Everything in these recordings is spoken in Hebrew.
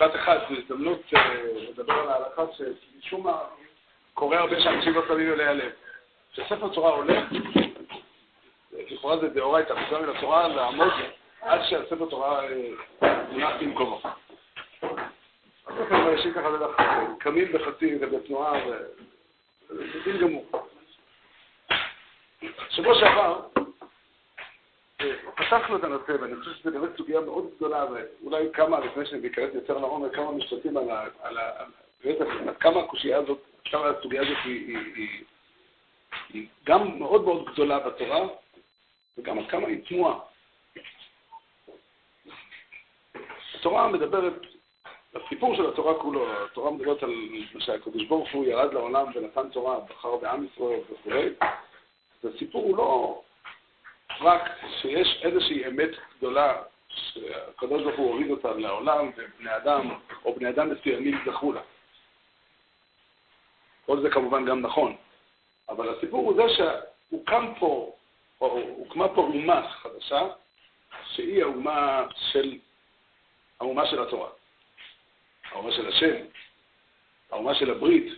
משפט אחד, זו הזדמנות לדבר על ההלכה שמשום מה קורה הרבה שאנשים לא שמים אליה לב. כשספר תורה עולה, לכאורה זה דאורייתא, מצווה מן התורה לעמוד עד שהספר תורה מונח במקומו. הספר אנשים ככה בטח קמים בחצי ובתנועה, וזה דין גמור. שבוע שעבר פתחנו את הנושא, ואני חושב שזו באמת סוגיה מאוד גדולה, ואולי כמה, לפני שניכנס יותר לעומק, כמה משפטים על ה... על ה... עד כמה הקושייה הזאת, כמה הסוגיה הזאת היא, היא, היא, היא גם מאוד מאוד גדולה בתורה, וגם עד כמה היא תמוהה. התורה מדברת, הסיפור של התורה כולו, התורה מדברת על שהקדוש ברוך הוא ירד לעולם ונתן תורה, בחר בעם ישראל וכו', והסיפור הוא לא רק שיש איזושהי אמת גדולה שהקדוש ברוך הוא הוריד אותה לעולם, ובני אדם, או בני אדם מסוימים זכו לה. כל זה כמובן גם נכון, אבל הסיפור הוא זה שהוקם פה, או הוקמה פה אומה חדשה, שהיא האומה של, האומה של התורה, האומה של השם, האומה של הברית,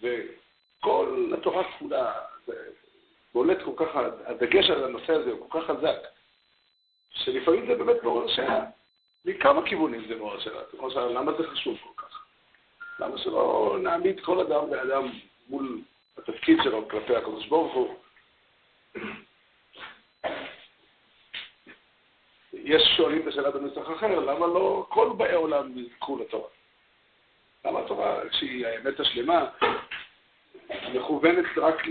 וכל התורה כולה, בולט כל כך, הדגש על הנושא הזה הוא כל כך חזק, שלפעמים זה באמת מעורר שאלה. מכמה כיוונים זה מעורר שאלה. כמו שאלה, למה זה חשוב כל כך? למה שלא נעמיד כל אדם ואדם מול התפקיד שלו כלפי הקדוש ברוך הוא? יש שואלים את השאלה בנוסח אחר, למה לא כל באי עולם יזכו לתורה? למה התורה, שהיא האמת השלמה, מכוונת רק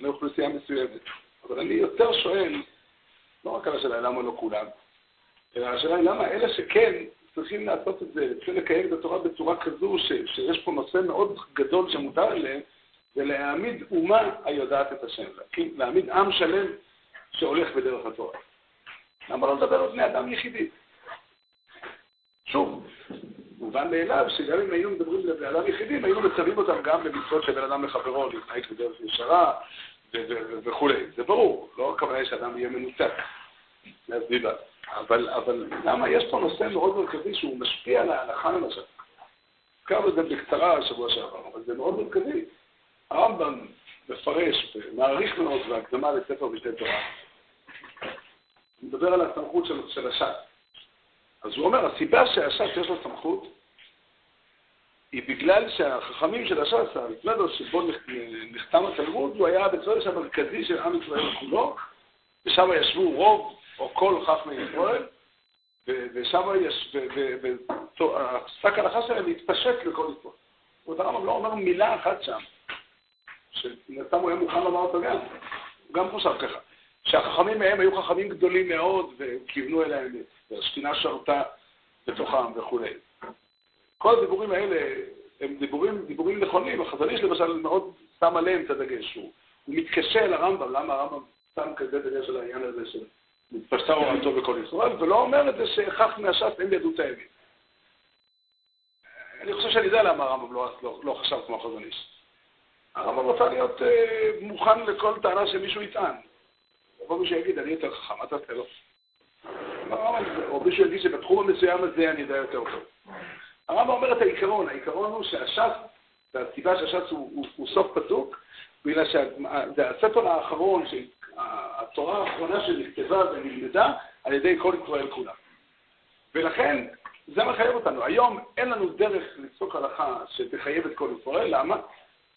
לאוכלוסייה מסוימת. אבל אני יותר שואל, לא רק על השאלה למה לא כולם, אלא השאלה היא למה אלה שכן צריכים לעשות את זה, צריכים לקיים את התורה בצורה כזו ש, שיש פה נושא מאוד גדול שמותר עליהם, ולהעמיד אומה היודעת את השם, להעמיד עם שלם שהולך בדרך התורה. למה לא לדבר על בני אדם יחידים? שוב, מובן מאליו שגם אם היינו מדברים לבני אדם יחידים, היינו מצווים אותם גם במצוות של בן אדם לחברו, להתנהג בדרך ישרה וכולי. זה ברור, לא הכוונה שאדם יהיה מנותק מהסביבה. אבל, אבל למה יש פה נושא מאוד מרכזי שהוא משפיע על ההלכה למשל? הזכרנו את זה בקצרה השבוע שעבר, אבל זה מאוד מרכזי. הרמב"ם מפרש ומעריך מאוד בהקדמה לספר בשתי תורה. הוא מדבר על הסמכות של, של הש"ס. אז הוא אומר, הסיבה שהש"ס יש לו סמכות היא בגלל שהחכמים של הש"ס, המתמדר שבו נחתם התלמוד, הוא היה הבית המרכזי של עם ישראל כולו, ושם ישבו רוב או כל חכמי ישראל, ושם יש, ושק ההלכה שלהם התפשט לכל ישראל. אומרת, הרמב"ם לא אומר מילה אחת שם, שמן הוא היה מוכן לומר אותו גם, הוא גם חושב ככה, שהחכמים מהם היו חכמים גדולים מאוד, וכיוונו אליהם, והשכינה שרתה בתוכם וכולי. כל הדיבורים האלה הם דיבורים, דיבורים נכונים, החזון איש למשל מאוד שם עליהם את הדגש, הוא, מתקשה אל הרמב"ם, למה הרמב"ם שם כזה דגש על העניין הזה של מתפשטה הוראתו בכל ישראל, ולא אומר את זה שהכרח מהש"ס אין ביהדות האמת. אני חושב שאני יודע למה הרמב"ם לא, לא, לא חשב כמו החזון איש. הרמב"ם רוצה להיות אה, מוכן לכל טענה שמישהו יטען. יבוא מישהו יגיד, אני יותר חכם, תעשה לו? או מישהו יגיד שבתחום המסוים הזה אני יודע יותר טוב. הרמב"ם אומר את העיקרון, העיקרון הוא שהש"ס, והסיבה שהש"ס הוא, הוא, הוא סוף פסוק, בגלל שזה הספר האחרון, התורה האחרונה שנכתבה ונלמדה על ידי כל ישראל כולם. ולכן, זה מחייב אותנו. היום אין לנו דרך לפסוק הלכה שתחייב את כל ישראל, למה?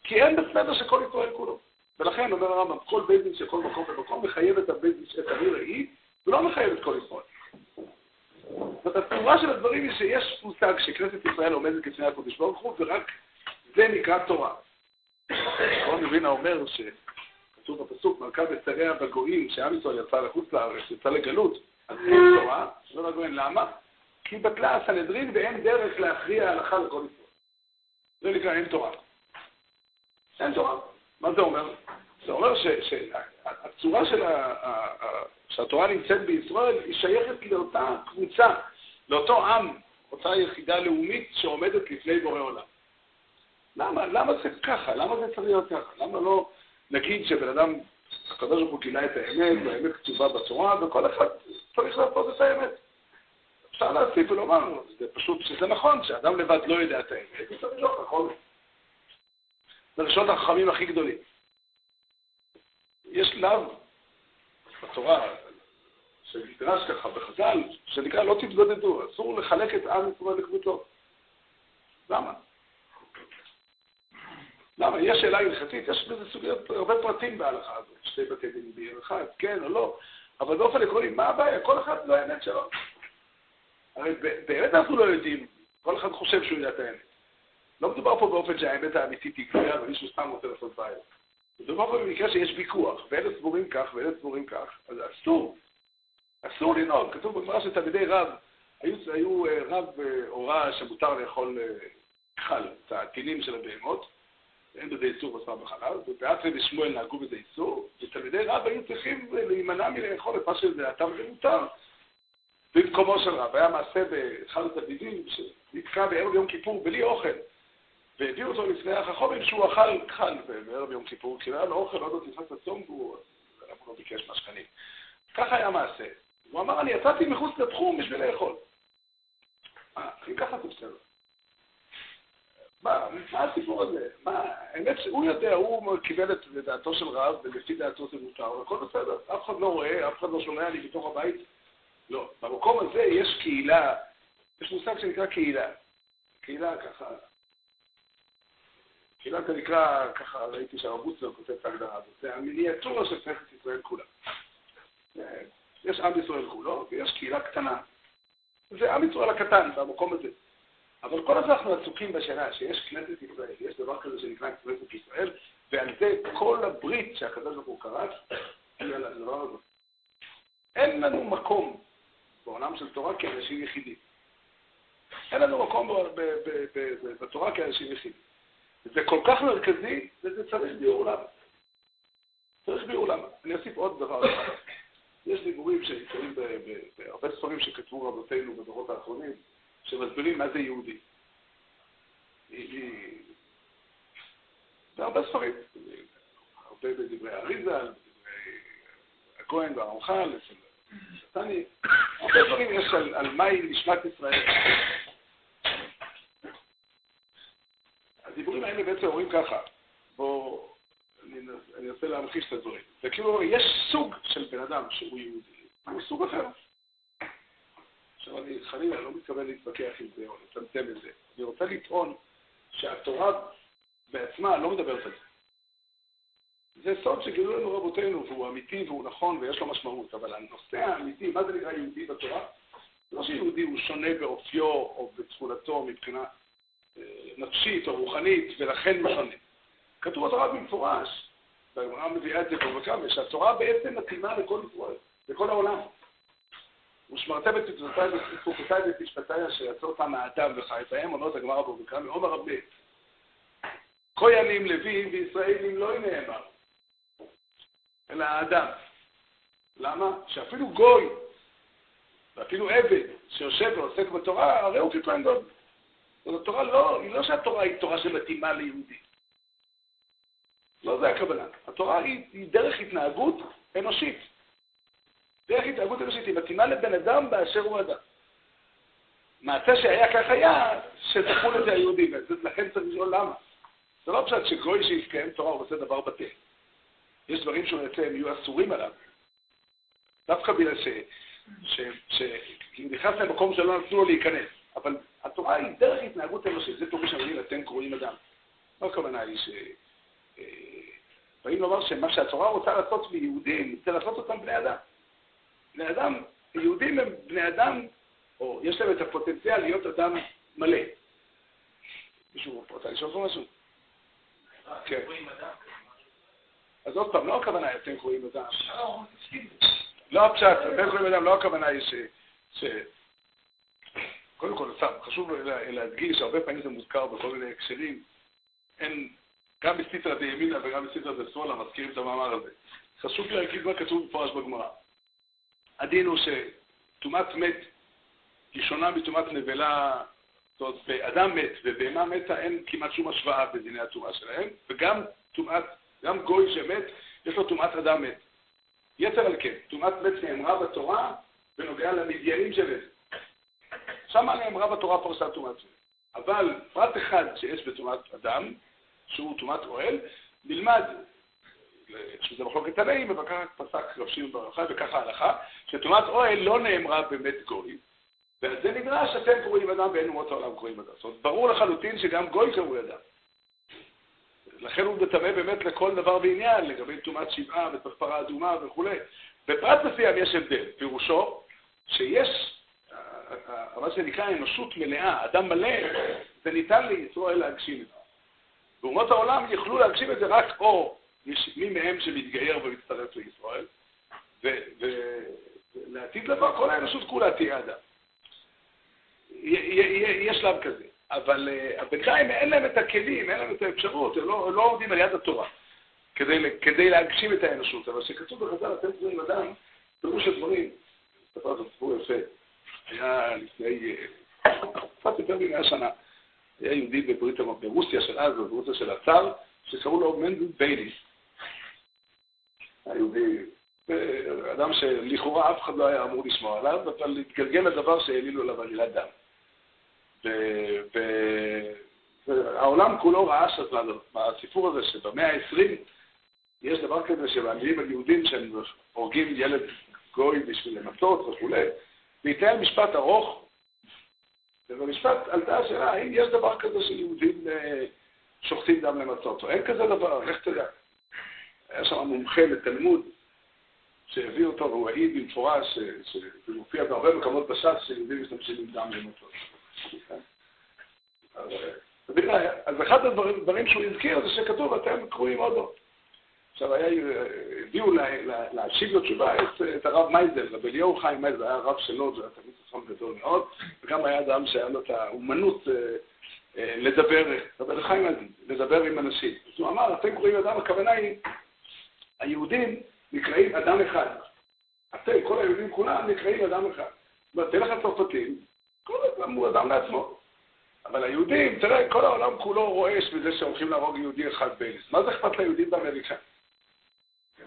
כי אין בסדר של כל ישראל כולו. ולכן, אומר הרמב"ם, כל בית דין של כל מקום ומקום מחייב את הבית דין של העיר ההיא, ולא מחייב את כל ישראל. זאת הצורה של הדברים היא שיש מושג שכנסת ישראל עומדת לפני הקודש ברוך הוא, ורק זה נקרא תורה. רון מבינה אומר שכתוב בפסוק, מלכה בשריה בגויים, שעם ישראל יצא לחוץ לארץ, יצא לגלות, אז אין תורה, לא לגויים, למה? כי בטלה הסנהדרין ואין דרך להכריע הלכה לכל ישראל. זה נקרא אין תורה. אין תורה. מה זה אומר? זה אומר שהצורה של שהתורה נמצאת בישראל היא שייכת לאותה קבוצה, לאותו עם, אותה יחידה לאומית שעומדת לפני בורא עולם. למה? למה זה ככה? למה זה צריך להיות ככה? למה לא נגיד שבן אדם, הקדוש ברוך הוא גילה את האמת, והאמת כתובה בתורה, וכל אחד צריך לעשות את האמת. אפשר להוסיף ולומר, זה פשוט שזה נכון, שאדם לבד לא יודע את האמת, הוא צריך לשאול נכון. את החכמים הכי גדולים. יש לאו בתורה, שנדרש ככה בחז"ל, שנקרא לא תתגודדו, אסור לחלק את עם ישראל לקבוצות. למה? למה? יש שאלה הלכתית, יש בזה סוגיות, הרבה פרטים בהלכה הזאת, שתי בתי דין בעיר אחד, כן או לא, אבל באופן עקרוני, מה הבעיה? כל אחד לא האמת שלו. הרי באמת אנחנו לא יודעים, כל אחד חושב שהוא יודע את האמת. לא מדובר פה באופן שהאמת האמיתית היא גבוהה ומישהו סתם רוצה לעשות בעיה. מדובר פה במקרה שיש ויכוח, ואלה סבורים כך ואלה סבורים כך, אז אסור. אסור לנהוג. כתוב בגמרא שתלמידי רב, היו, היו אה, רב אה, הורה שמותר לאכול אה, חל, את הטינים של הבהמות, אין בזה איסור בשר בחלב, ובאתרי ושמואל נהגו בזה איסור, ותלמידי רב היו צריכים להימנע מלאכול את מה שזה הטעם ומותר. במקומו של רב, היה מעשה באחד התלמידים שנתקע בערב יום כיפור בלי אוכל, והביאו אותו לפני החכומים שהוא אכל חל בערב יום כיפור, כי לא היה לו אוכל, עוד לא תפס הצום והוא לא ביקש מהשכנים. ככה היה מעשה. הוא אמר, אני יצאתי מחוץ לתחום בשביל לאכול. אה, אם ככה זה בסדר. מה, מה הסיפור הזה? מה, האמת שהוא יודע, הוא קיבל את דעתו של רב, ולפי דעתו זה מותר, והכל בסדר. אף אחד לא רואה, אף אחד לא שומע לי בתוך הבית. לא. במקום הזה יש קהילה, יש מושג שנקרא קהילה. קהילה ככה, קהילה זה נקרא, ככה ראיתי שהרב בוצר כותב את ההגדרה הזאת, זה המיניאטורה של כנסת ישראל כולה. יש עם ישראל כולו, ויש קהילה קטנה. זה עם ישראל הקטן במקום הזה. אבל כל הזמן אנחנו עסוקים בשאלה שיש כנסת ישראל, יש דבר כזה שנקרא כנסת ישראל, ועל זה כל הברית שהקדוש ברוך הוא כרת, היא על הדבר הזה. אין לנו מקום בעולם של תורה כאנשים יחידים. אין לנו מקום בתורה כאנשים יחידים. זה כל כך מרכזי, וזה צריך ביאור למה. צריך ביאור למה. אני אוסיף עוד דבר אחד. יש דיבורים שנמצאים בהרבה ספרים שכתבו רבותינו בדורות האחרונים, שמסבירים מה זה יהודי. זה הרבה ספרים, הרבה בדברי האריזה, בדברי הכהן והרמח"ל, אצל שטני, הרבה דברים יש על מהי נשמת ישראל. הדיבורים האלה בעצם אומרים ככה, בואו אני אנסה להמחיש את הדברים. וכאילו, יש סוג של בן אדם שהוא יהודי, הוא סוג אחר. עכשיו, אני חלילה לא מתכוון להתווכח עם זה או לצמצם את זה. אני רוצה לטעון שהתורה בעצמה לא מדברת על זה. זה סוד שגילו לנו רבותינו, והוא אמיתי והוא נכון ויש לו משמעות, אבל הנושא האמיתי, מה זה נקרא יהודי בתורה? לא שיהודי הוא שונה באופיו או בצפולתו מבחינה נפשית או רוחנית, ולכן שונה. כתוב בתורה במפורש, והגמרא מביאה את זה וכמה, שהתורה בעצם מתאימה לכל לכל העולם. ושמרתם את מצוותיי וחוקותיי ואת משפטיי אשר יצרת מהאדם וחי בהם, עונות הגמרא פה וכמה, עומר רבי. כהנים, לווים וישראלים לא נאמר, אלא האדם. למה? שאפילו גוי, ואפילו עבד שיושב ועוסק בתורה, הרי הוא ככהן גדול. זאת התורה לא, היא לא שהתורה היא תורה שמתאימה ליהודי. לא זה הכוונה. התורה היא, היא דרך התנהגות אנושית. דרך התנהגות אנושית היא מתאימה לבן אדם באשר הוא אדם. מעשה שהיה כך היה, שזכו לזה היהודים, לכן צריך לשאול למה. זה לא פשוט שגוי שיתקיים תורה הוא עושה דבר בטל. יש דברים שהוא יוצא, הם יהיו אסורים עליו. דווקא בגלל ש... כי הוא נכנס למקום שלא נתנו לו להיכנס. אבל התורה היא דרך התנהגות אנושית, זה פירוש המילים אתם קרואים אדם. לא הכוונה היא ש... באים לומר שמה שהתורה רוצה לעשות מיהודים, זה לעשות אותם בני אדם. בני אדם, יהודים הם בני אדם, או יש להם את הפוטנציאל להיות אדם מלא. מישהו רוצה לשאול פה משהו? כן. אז עוד פעם, לא הכוונה היא אתם קוראים אדם. לא הפשט, אתם קוראים אדם, לא הכוונה היא ש... קודם כל, חשוב להדגיש שהרבה פעמים זה מוזכר בכל מיני הקשרים. אין גם בסיטרא דימינה וגם בסיטרא דשמאלה מזכירים את המאמר הזה. חשוב להגיד מה כתוב במפורש בגמרא. הדין הוא שטומאת מת היא שונה מטומאת נבלה, זאת אומרת, באדם מת ובהמה מתה אין כמעט שום השוואה בדיני הטומאה שלהם, וגם טומאת, גם גוי שמת, יש לו טומאת אדם מת. יתר על כן, טומאת מת נאמרה בתורה בנוגע למדיינים של עזר. שמה נאמרה בתורה פרשת טומאת צבי. אבל פרט אחד שיש בטומאת אדם, שהוא טומאת אוהל, נלמד, שזה מחלוקת תנאים, אבל ככה פסק רב שמעון בר יוחאי וככה ההלכה, שטומאת אוהל לא נאמרה באמת גוי, ועל זה נדרש אתם קוראים אדם ואין אומות העולם קוראים אדם. זאת אומרת, ברור לחלוטין שגם גוי קראו אדם. לכן הוא מטמא באמת לכל דבר ועניין, לגבי טומאת שבעה ופרה אדומה וכולי. בפרט מסוים יש הבדל, פירושו שיש מה שנקרא אנושות מלאה, אדם מלא, זה ניתן לישראל להגשים את זה. ואומות העולם יכלו להגשים את זה רק או מי מהם שמתגייר ומצטרף לישראל, ולעתיד לבוא כל האנושות כולה תהיה אדם. יש שלב כזה. אבל בינתיים אין להם את הכלים, אין להם את האפשרות, הם לא, לא עומדים על יד התורה כדי, כדי להגשים את האנושות. אבל כשכתוב בחז"ל, אתם תראו אדם, פירוש הדברים, ספר את סיפור יפה. היה לפני קצת יותר מ-100 שנה, היה יהודי בברית, ברוסיה של אז, ברוסיה של הצאר, שקראו לו מנדל בייליס. היהודי, אדם שלכאורה אף אחד לא היה אמור לשמוע עליו, אבל התגלגל לדבר שהעלילו עליו עלילת דם. והעולם כולו רעש בסיפור הזה שבמאה ה-20 יש דבר כזה שמאמינים על יהודים שהם הורגים ילד גוי בשביל למצות וכולי, והתנהל משפט ארוך, ובמשפט עלתה השאלה האם יש דבר כזה שיהודים אה, שוחטים דם למצות, או אין כזה דבר, איך תדע. היה שם מומחה לתלמוד שהביא אותו והוא העיד במפורש, שזה מופיע בהרבה מקומות בש"ס שיהודים משתמשים עם דם למצות. אז אחד הדברים שהוא הזכיר זה שכתוב, אתם קרואים אדם. עכשיו, הביאו להשיב לו תשובה את הרב מייזל, רב אליהו חיים מייזל, היה הרב שלו, זה היה תלמיד חכם גדול מאוד, וגם היה אדם שהיה לו את האומנות אה, אה, לדבר, רב אליהו חיים מייזל, לדבר עם אנשים. אז הוא אמר, אתם קרואים אדם, הכוונה היא, היהודים נקראים אדם אחד. אתם, כל היהודים כולם נקראים אדם אחד. זאת אומרת, תלך הצרפתים, כל אדם הוא אדם לעצמו. אבל היהודים, תראה, כל העולם כולו רועש בזה שהולכים להרוג יהודי אחד בייליס. מה זה אכפת ליהודים באמריקה?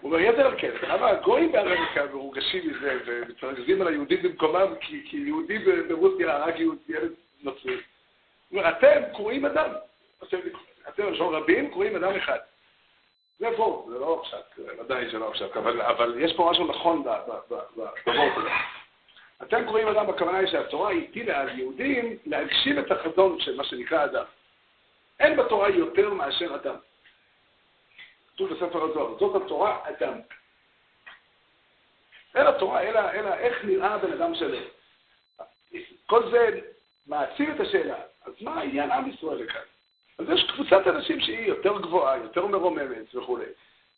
הוא אומר, יתר על כן, למה הגויים באמריקה מרוגשים מזה ומתרכזים על היהודים במקומם כי, כי יהודי ברוסיה הרג ילד נוצרי? הוא אומר, אתם קוראים אדם. אתם, אתם רבים קוראים אדם אחד. זה בור, זה לא עכשיו, ודאי שלא עכשיו, אבל, יש פה משהו נכון בבור הזה. אתם קוראים אדם, הכוונה היא שהתורה הטילה על יהודים להגשים את החזון של מה שנקרא אדם. אין בתורה יותר מאשר אדם. כתוב בספר הזוהר, זאת התורה אדם. אין התורה, אלא, אלא איך נראה בן אדם שלם. כל זה מעצים את השאלה, אז מה העניין עם ישראל לכאן? אז יש קבוצת אנשים שהיא יותר גבוהה, יותר מרוממת וכו'.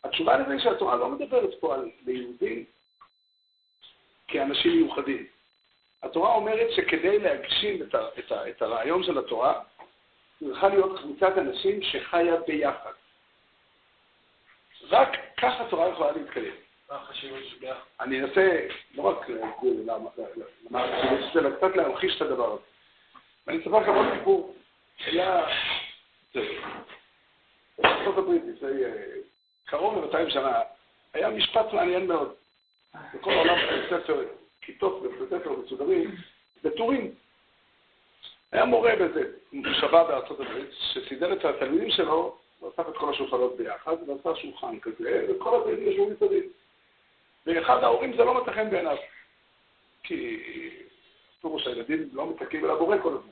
התשובה לזה היא שהתורה לא מדברת פה על ליהודים כאנשים מיוחדים. התורה אומרת שכדי להגשים את, ה, את, ה, את הרעיון של התורה, צריכה להיות קבוצת אנשים שחיה ביחד. רק ככה התורה יכולה להתקיים. אני אנסה לא רק אלא קצת להמחיש את הדבר הזה. ואני אספר לכם עוד סיפור. היה בארצות הברית לפני אה, קרוב ל-200 שנה, היה משפט מעניין מאוד. בכל העולם בתי ספר, כיתות בבתי ספר מסודרים, בטורים. היה מורה באיזה מושבה בארצות הברית, שסידר את התלמידים שלו הוא אסף את כל השולחנות ביחד, ועשה שולחן כזה, וכל התלמידים ישבו מסביב. ואחד ההורים זה לא מצא חן בעיניו, כי פירוש שהילדים לא מתעכבים אל הבורא כל הזמן.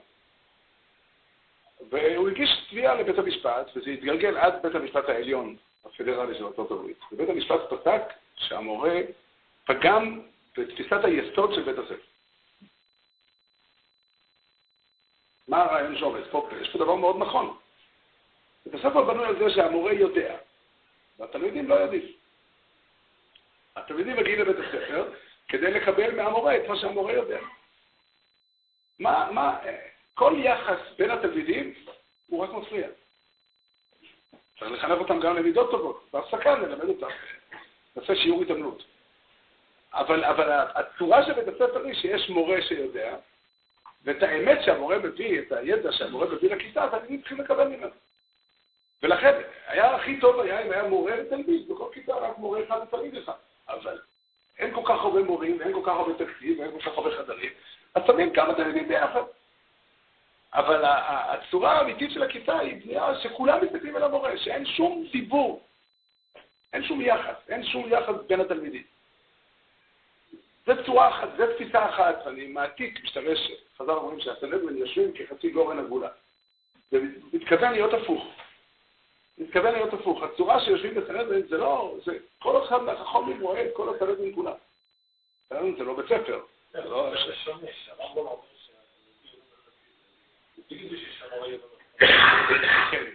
והוא הגיש תביעה לבית המשפט, וזה התגלגל עד בית המשפט העליון הפדרלי של ארה"ב. ובית המשפט פסק שהמורה פגם בתפיסת היסוד של בית הספר. מה הרעיון שעומד פה? יש פה דבר מאוד נכון. בית הספר בנוי על זה שהמורה יודע, והתלמידים לא יודעים. התלמידים מגיעים לבית הספר כדי לקבל מהמורה את מה שהמורה יודע. מה, מה, כל יחס בין התלמידים הוא רק מפריע. צריך לחנך אותם גם למידות טובות. בהפסקה נלמד אותם, נעשה שיעור התעמלות. אבל, אבל הצורה של בית הספר היא שיש מורה שיודע, ואת האמת שהמורה מביא, את הידע שהמורה מביא לכיתה, התלמידים צריכים לקבל ממנו. ולכן, היה הכי טוב היה אם היה מורה ותלמיד, בכל כיתה רק מורה אחד ותלמיד אחד. אבל אין כל כך הרבה מורים, ואין כל כך הרבה תקציב, ואין כל כך הרבה חדרים, אז שמים כמה התלמידים ביחד. אבל הצורה האמיתית של הכיתה היא בנייה שכולם מסתכלים על המורה, שאין שום דיבור, אין שום יחס, אין שום יחס בין התלמידים. זו צורה אחת, זו תפיסה אחת, ואני מעתיק, משתמש, חז"ל אומרים שהסנדרין יושבים כחצי גורן הגבולה. ומתכוון להיות הפוך. מתכוון להיות הפוך. הצורה שיושבים בסנדרין זה לא, זה כל אחד מהחכמים רואה את כל הסנדרין כולם. סנדרין זה לא בית ספר. זה לא... כן,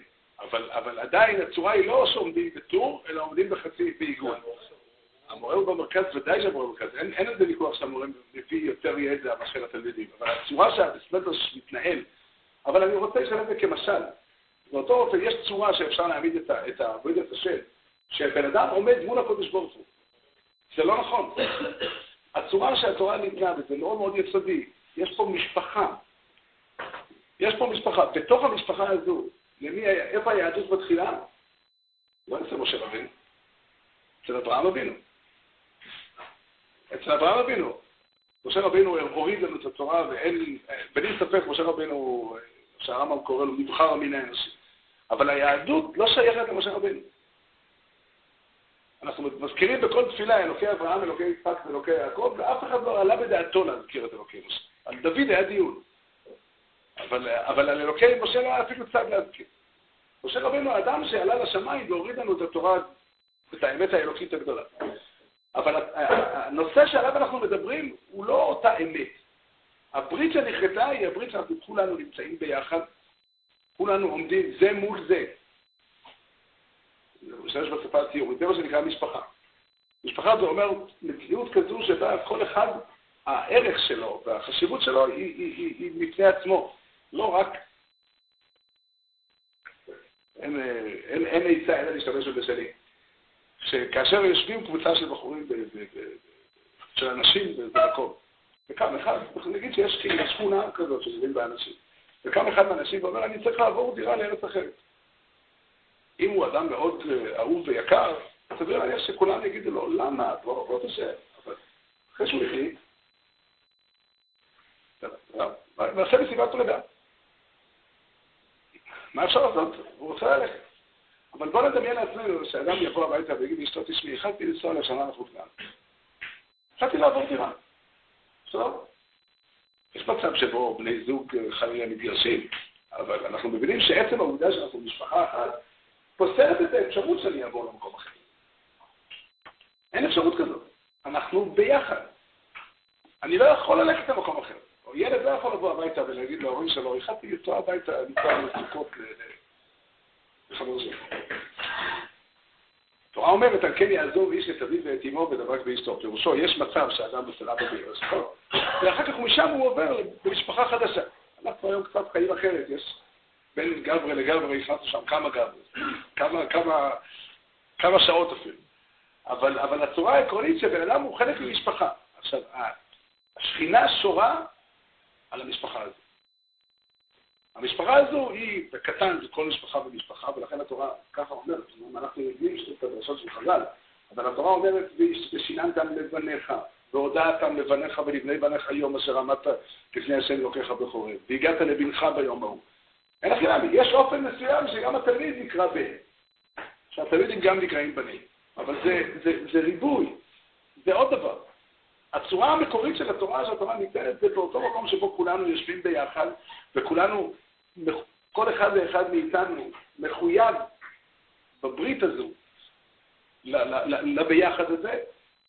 אבל עדיין הצורה היא לא שעומדים בטור, אלא עומדים בחצי בעיגון. המורה הוא במרכז, ודאי שהמורה הוא במרכז, אין, אין על זה ויכוח שהמורה מביא יותר ידע מאשר התלמידים, אבל הצורה שהסמטר מתנהל, אבל אני רוצה לשלם את זה כמשל. באותו אופן יש צורה שאפשר להעמיד את עבודת השם, שבן אדם עומד מול הקודש ברוך הוא. זה לא נכון. הצורה שהתורה ניתנה, וזה מאוד מאוד יסודי, יש פה משפחה. יש פה משפחה. בתוך המשפחה הזו, למי, איפה היהדות מתחילה? לא אצל משה רבינו, אצל אברהם אבינו. אצל אברהם אבינו. משה רבינו הוריד לנו את התורה, ואין, בלי ספק, משה רבינו, שהרמב"ם קורא לו נבחר המין האנושי. אבל היהדות לא שייכת למשה רבינו. אנחנו מזכירים בכל תפילה אלוקי אברהם, אלוקי יצחק ואלוקי יעקב, ואף אחד לא עלה בדעתו להזכיר את אלוקי משה. על דוד היה דיון. אבל, אבל על אלוקי משה לא היה אפילו צד להזכיר. משה רבינו האדם שעלה לשמיים והוריד לנו את התורה, את האמת האלוקית הגדולה. אבל הנושא שעליו אנחנו מדברים הוא לא אותה אמת. הברית שנכרתה היא הברית שאנחנו כולנו נמצאים ביחד, כולנו עומדים זה מול זה. אני משתמש בשפה הציורית, זה מה שנקרא משפחה. משפחה זה אומר מציאות כזו שבה כל אחד, הערך שלו והחשיבות שלו היא, היא, היא, היא מפני עצמו, לא רק... אין, עצה אלא להשתמש בבשלים. שכאשר יושבים קבוצה של בחורים, של אנשים במקום, וקם אחד, נגיד שיש שכונה כזאת שיושבים באנשים, וקם אחד מהאנשים ואומר, אני צריך לעבור דירה לארץ אחרת. אם הוא אדם מאוד אה, אהוב ויקר, סביר להניח שכולם יגידו לו, למה? בוא, בוא תשב. אבל אחרי שהוא החליט, נעשה מסיבת פרידה. מה אפשר לעשות? הוא רוצה ללכת. אבל בוא נדמיין לעצמנו שאדם יבוא הביתה ויגיד לאשתו, תשמעי, החלטתי לנסוע לשנה לחוץ לארץ. החלטתי לעבור דירה. בסדר? יש מצב שבו בני זוג אה, חלילה מתגרשים, אבל אנחנו מבינים שעצם העובדה שאנחנו משפחה אחת פוסלת את האפשרות שאני אעבור למקום אחר. אין אפשרות כזאת. אנחנו ביחד. אני לא יכול ללכת למקום אחר. או ילד לא יכול לבוא הביתה ולהגיד להורים שלו, החלטתי לנסוע הביתה, לנסוע לסוכות לחבר שלו. התורה אומרת, על כן יעזוב איש את אביו ואת אמו ודבק באשתו. פירושו, יש מצב שאדם בסלאם בבירס, ואחר כך משם הוא עובר למשפחה חדשה. אנחנו היום קצת חיים אחרת, יש בין גברי לגברי, הכנסנו שם כמה גברי, כמה, כמה, כמה שעות אפילו. אבל, אבל הצורה העקרונית שבן אדם הוא חלק ממשפחה. עכשיו, השכינה שורה על המשפחה הזו. המשפחה הזו היא, בקטן, זה כל משפחה ומשפחה, ולכן התורה ככה אומרת, אנחנו יודעים את הדרשות של חז"ל, אבל התורה אומרת, ושיננתם לבניך, והודעתם לבניך ולבני בניך היום אשר עמדת לפני השם אלוקיך בחורב, והגעת לבנך ביום ההוא. אין לך למה, יש אופן מסוים שגם התלמיד נקרא בן, שהתלמידים גם נקראים בנים, אבל זה, זה, זה ריבוי, זה עוד דבר. הצורה המקורית של התורה, שהתורה ניתנת, זה באותו מקום שבו כולנו יושבים ביחד, וכולנו כל אחד ואחד מאיתנו מחויב בברית הזו, לביחד הזה,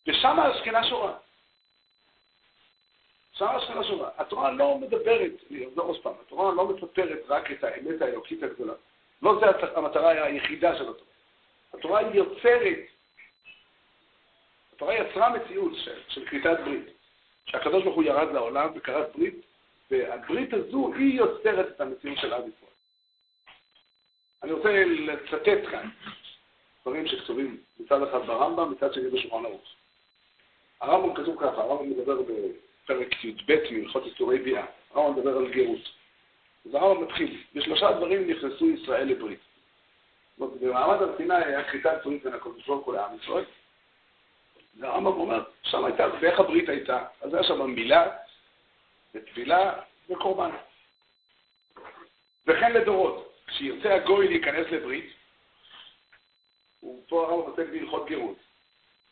ושם השכינה שורה. שם השכינה שורה. התורה לא מדברת, אני אחזור עוד פעם, התורה לא מספרת רק את האמת האלוקית הגדולה. לא זו המטרה היחידה של התורה. התורה יוצרת, התורה יצרה מציאות של, של כריתת ברית, שהקדוש ברוך הוא ירד לעולם וכרת ברית והברית הזו היא יוצרת את המציאות של עם ישראל. אני רוצה לצטט כאן דברים שכתובים מצד אחד ברמב"ם, מצד שני בשולחן ערוך. הרמב"ם כתוב ככה, הרמב"ם מדבר בפרק י"ב מהלכות איסורי ביאה. הרמב"ם מדבר על גרות. אז הרמב"ם מתחיל, בשלושה דברים נכנסו ישראל לברית. במעמד הר סיני היה כריתת ברית בין הקודש ברוך הוא לעם ישראל. והרמב"ם אומר, שם הייתה, ואיך הברית הייתה? אז היה שם מילה בטבילה וקורבן. וכן לדורות, כשירצה הגוי להיכנס לברית, הוא פה הרב עוסק בהלכות גרות.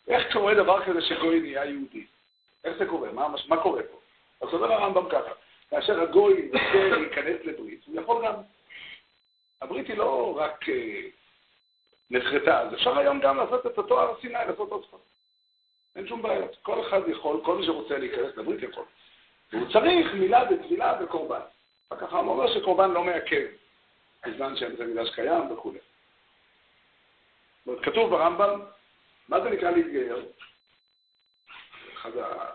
איך קורה דבר כזה שגוי נהיה יהודי? איך זה קורה? מה, מה קורה פה? אז אומר הרמב"ם ככה, כאשר הגוי רוצה להיכנס לברית, הוא יכול גם... הברית היא לא רק אה, נחרטה, אז אפשר היום גם לעשות את אותו הר סיני, לעשות עוד פעם. אין שום בעיות. כל אחד יכול, כל מי שרוצה להיכנס לברית יכול. והוא צריך מילה בתפילה וקורבן. אחר כך הוא אומר שקורבן לא מעכב, בזמן שזה מילה שקיים וכו'. כתוב ברמב"ם, מה זה נקרא להתגייר? אחד ה...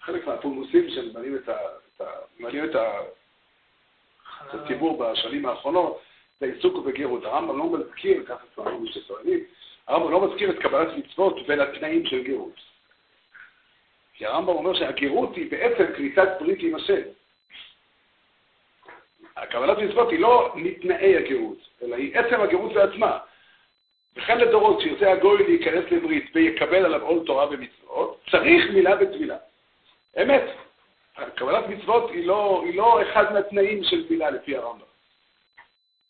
חלק מהפולמוסים שממלאים את, ה... את, ה... את הציבור בשנים האחרונות, זה עיסוק בגרות. הרמב"ם לא מזכיר, ככה טוענים שטוענים, הרמב"ם לא מזכיר את קבלת מצוות בין התנאים של גרות. כי הרמב"ם אומר שהגרות היא בעצם כריתת ברית עם השם. הקבלת מצוות היא לא מתנאי הגרות, אלא היא עצם הגרות בעצמה. וכן לדורות, כשירצה הגוי להיכנס לברית ויקבל עליו עול תורה ומצוות, צריך מילה וטבילה. אמת. קבלת מצוות היא לא, היא לא אחד מהתנאים של מילה לפי הרמב"ם.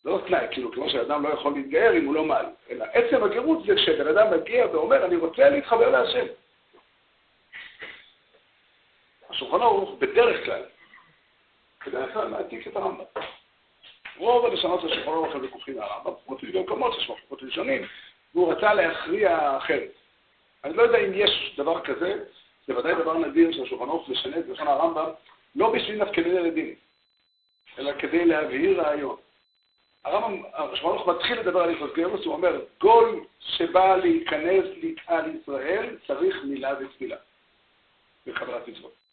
זה לא תנאי, כאילו, כמו שאדם לא יכול להתגייר אם הוא לא מעל, אלא עצם הגירות זה כשבן אדם מגיע ואומר, אני רוצה להתחבר להשם. השולחן ערוך בדרך כלל, בדרך כלל מעתיק את הרמב"ם. רוב הלשונות של השולחן ערוך הם לקוחים מהרמב"ם, חוץ במקומות שיש מחלוקות ראשונים, והוא רצה להכריע אחרת. אני לא יודע אם יש דבר כזה, זה ודאי דבר נדיר שהשולחן ערוך משנה את לשון הרמב"ם, לא בשביל נפקני ילדים, אלא כדי להבהיר רעיון. הרמב"ם, השולחן ערוך מתחיל לדבר על יחס גרמוס, הוא אומר, גול שבא להיכנס לקהל ישראל צריך מילה ותפילה בקבלת מצוות.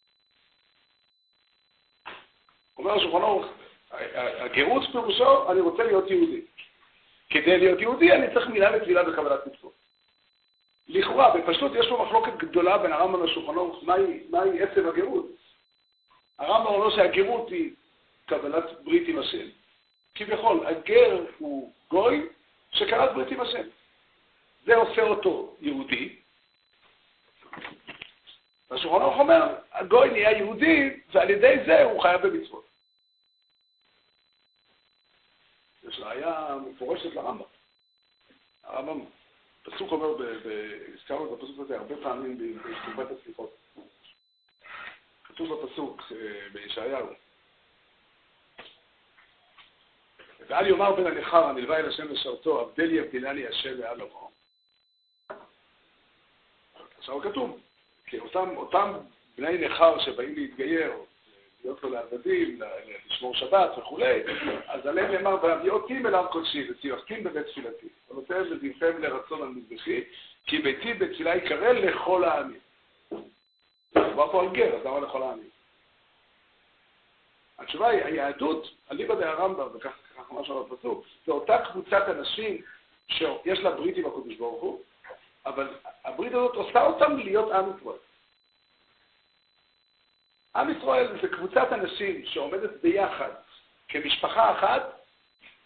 אומר השולחן ערוך, הגירוץ פירושו, אני רוצה להיות יהודי. כדי להיות יהודי אני צריך מילה ותפילה בקבלת מצוות. לכאורה, בפשטות יש פה מחלוקת גדולה בין הרמב"ם לשולחן ערוך, מהי, מהי עצם הגירות. הרמב"ם אומר שהגירות היא קבלת ברית עם השם. כביכול, הגר הוא גוי שקלט ברית עם השם. זה עושה אותו יהודי. והשולחן ערוך אומר, הגוי נהיה יהודי, ועל ידי זה הוא חייב במצוות. יש ראיה מפורשת לרמב"ם. הרמב"ם, פסוק אומר, הזכרנו את הפסוק הזה הרבה פעמים בתקופת הסליחות. כתוב בפסוק אה, בישעיהו, ואל יאמר בן הנכר הנלווה אל השם לשרתו, הבדל יבדילני השם מעל עמו. עכשיו כתוב, כי אותם, אותם בני נכר שבאים להתגייר, להיות לו לעבדים, לשמור שבת וכולי, אז עליהם נאמר, והביאותים אל הר קודשי וציוחתים בבית תפילתי, ונותן ודינכם לרצון על מזבחי, כי ביתי בתפילה יקרא לכל העמים. מדובר פה על גר, אז למה לכל העמים? התשובה היא, היהדות, אליבא דהרמב"ם, וכך מה שאומר בפסוק, זה אותה קבוצת אנשים שיש לה ברית עם הקדוש ברוך הוא, אבל הברית הזאת עושה אותם להיות עם ישראל. עם ישראל זה קבוצת אנשים שעומדת ביחד כמשפחה אחת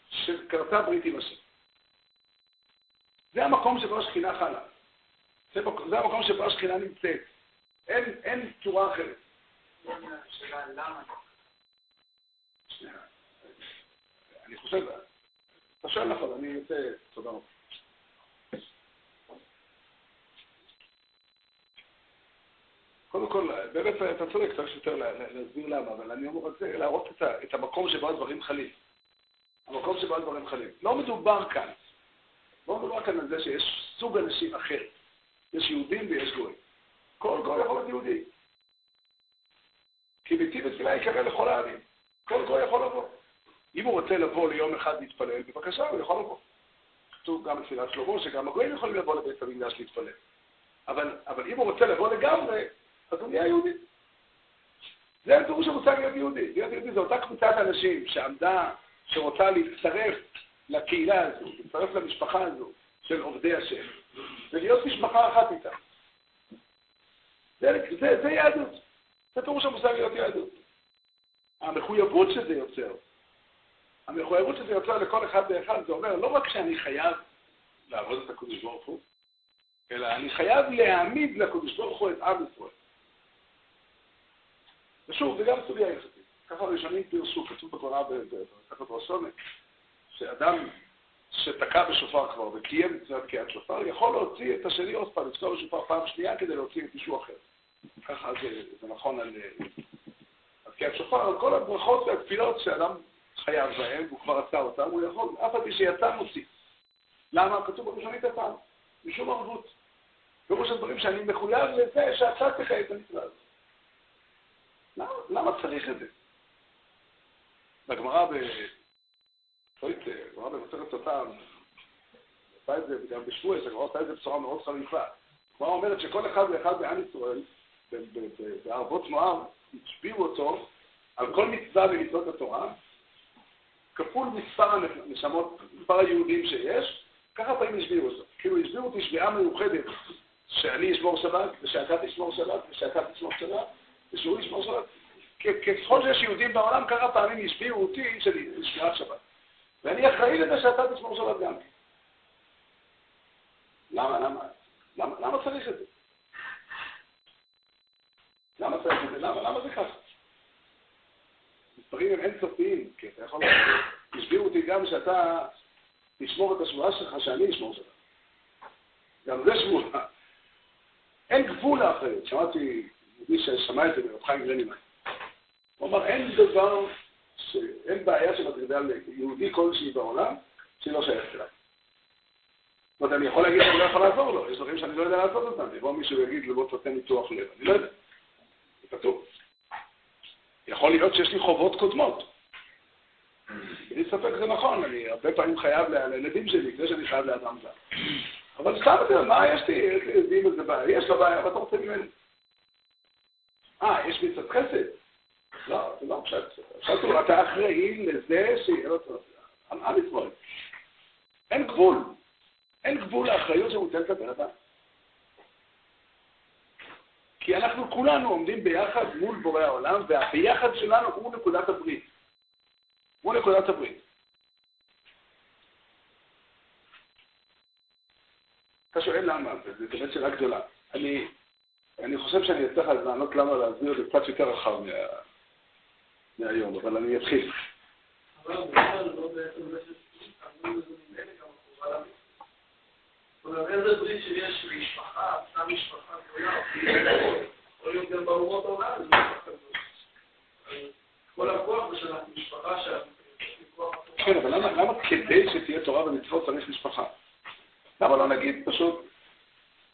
שקרתה ברית עם השם. זה המקום שבו השכינה חלה. זה, זה המקום שבו השכינה נמצאת. אין, אין צורה אחרת. אני חושב, אתה שואל נכון, אני יוצא, תודה רבה. קודם כל, באמת אתה צודק, צריך יותר להסביר למה, אבל אני זה, להראות את, את המקום שבו הדברים חלים. המקום שבו הדברים חלים. לא מדובר כאן, לא מדובר כאן על זה שיש סוג אנשים אחר. יש יהודים ויש גויים. כל גוי יכול להיות יהודי. כי ביתי בתפילה יקרא לכל העמים. כל גוי יכול לבוא. אם הוא רוצה לבוא ליום אחד להתפלל, בבקשה, הוא יכול לבוא. כתוב גם בתפילת שלמה שגם הגויים יכולים לבוא לבית המקדש להתפלל. אבל, אבל אם הוא רוצה לבוא לגמרי, אז הוא נהיה יהודי. זה פירוש המושג להיות יהודי. להיות יהודי זה אותה קבוצת אנשים שעמדה, שרוצה להצטרף לקהילה הזו, להצטרף למשפחה הזו של עובדי השם, ולהיות משפחה אחת איתה. זה, זה, זה יהדות. זה פירוש המושג להיות יהדות. המחויבות שזה יוצר, המחויבות שזה יוצר לכל אחד ואחד, זה אומר לא רק שאני חייב לעבוד את הקדוש ברוך הוא, אלא אני חייב להעמיד לקדוש ברוך הוא את עם ישראל. ושוב, זה גם סוגיה הלכתית. ככה ראשונים פירשו, כתוב בתורה במסכת רסונת, שאדם שתקע בשופר כבר וקיים מצוות תקיעת שופר, יכול להוציא את השני עוד פעם, לתקוע בשופר פעם שנייה כדי להוציא את מישהו אחר. ככה זה, זה נכון על תקיעת שופר, על כל הברכות והתפילות שאדם חייב בהן, והוא כבר עשה אותן, הוא יכול, אף על פי שיצא מוציא. למה? כתוב בראשונית הפעם, משום ערבות. פירוש הדברים שאני מחויב לזה שאתה תקיים את המצווה הזאת. למה, צריך את זה? בגמרא ב... לא יודע, הגמרא במסכת סוטן, עשה את זה גם בשבועס, הגמרא עושה את זה בצורה מאוד חריפה. הגמרא אומרת שכל אחד ואחד בעם ישראל, בערבות מואב, הצביעו אותו על כל מצווה במצוות התורה, כפול מספר הנשמות, מספר היהודים שיש, ככה פעמים השביעו אותו. כאילו השביעו אותי שביעה מיוחדת, שאני אשמור שבת, ושאתה תשמור שבת, ושאתה תשמור שבת, ושהוא ישמור שבת. ככל שיש יהודים בעולם, ככה פעמים השביעו אותי של שמירת שבת. ואני אחראי לזה שאתה תשמור שבת גם כן. למה, למה? למה, למה צריך את זה? למה צריך את זה? למה, למה זה ככה? מספרים הם אינסופיים, כי אתה יכול... השביעו אותי גם שאתה תשמור את השבועה שלך, שאני אשמור שבת. גם זה שבועה. אין גבול לאחריות. שמעתי מי ששמע את זה מרב חיים גרנימן. אמר, אין דבר, אין בעיה שמטרידה ליהודי כלשהי בעולם שהיא לא שייכת אליי. זאת אומרת, אני יכול להגיד שאני לא יכול לעזור לו, יש דברים שאני לא יודע לעשות אותם. יבוא מישהו ויגיד לו, בוא תעשה ניתוח לב, אני לא יודע. זה כתוב. יכול להיות שיש לי חובות קודמות. בלי ספק זה נכון, אני הרבה פעמים חייב לילדים שלי, זה שאני חייב לאדם זר. אבל סתם אתה מה יש לי, יודעים איזה בעיה, יש לו בעיה, מה אתה רוצה ממני? אה, יש לי קצת חסד? לא, זה לא פשט. הוא, אתה אחראי לזה שיהיה לו טוב. עם ישראל. אין גבול. אין גבול לאחריות שמוטלת לבן אדם. כי אנחנו כולנו עומדים ביחד מול בורא העולם, והביחד שלנו הוא נקודת הברית. הוא נקודת הברית. אתה שואל למה, זו באמת שאלה גדולה. אני, אני חושב שאני אצטרך לענות למה להסביר את זה קצת יותר רחב מה, מהיום, אבל אני אתחיל. איזה ברית שיש משפחה, סתם משפחה גדולה, יכול להיות גם באומות העולם, כל הכוח זה שאנחנו משפחה שאנחנו... כן, אבל למה כדי שתהיה תורה ומצוות צריך משפחה? למה לא נגיד פשוט,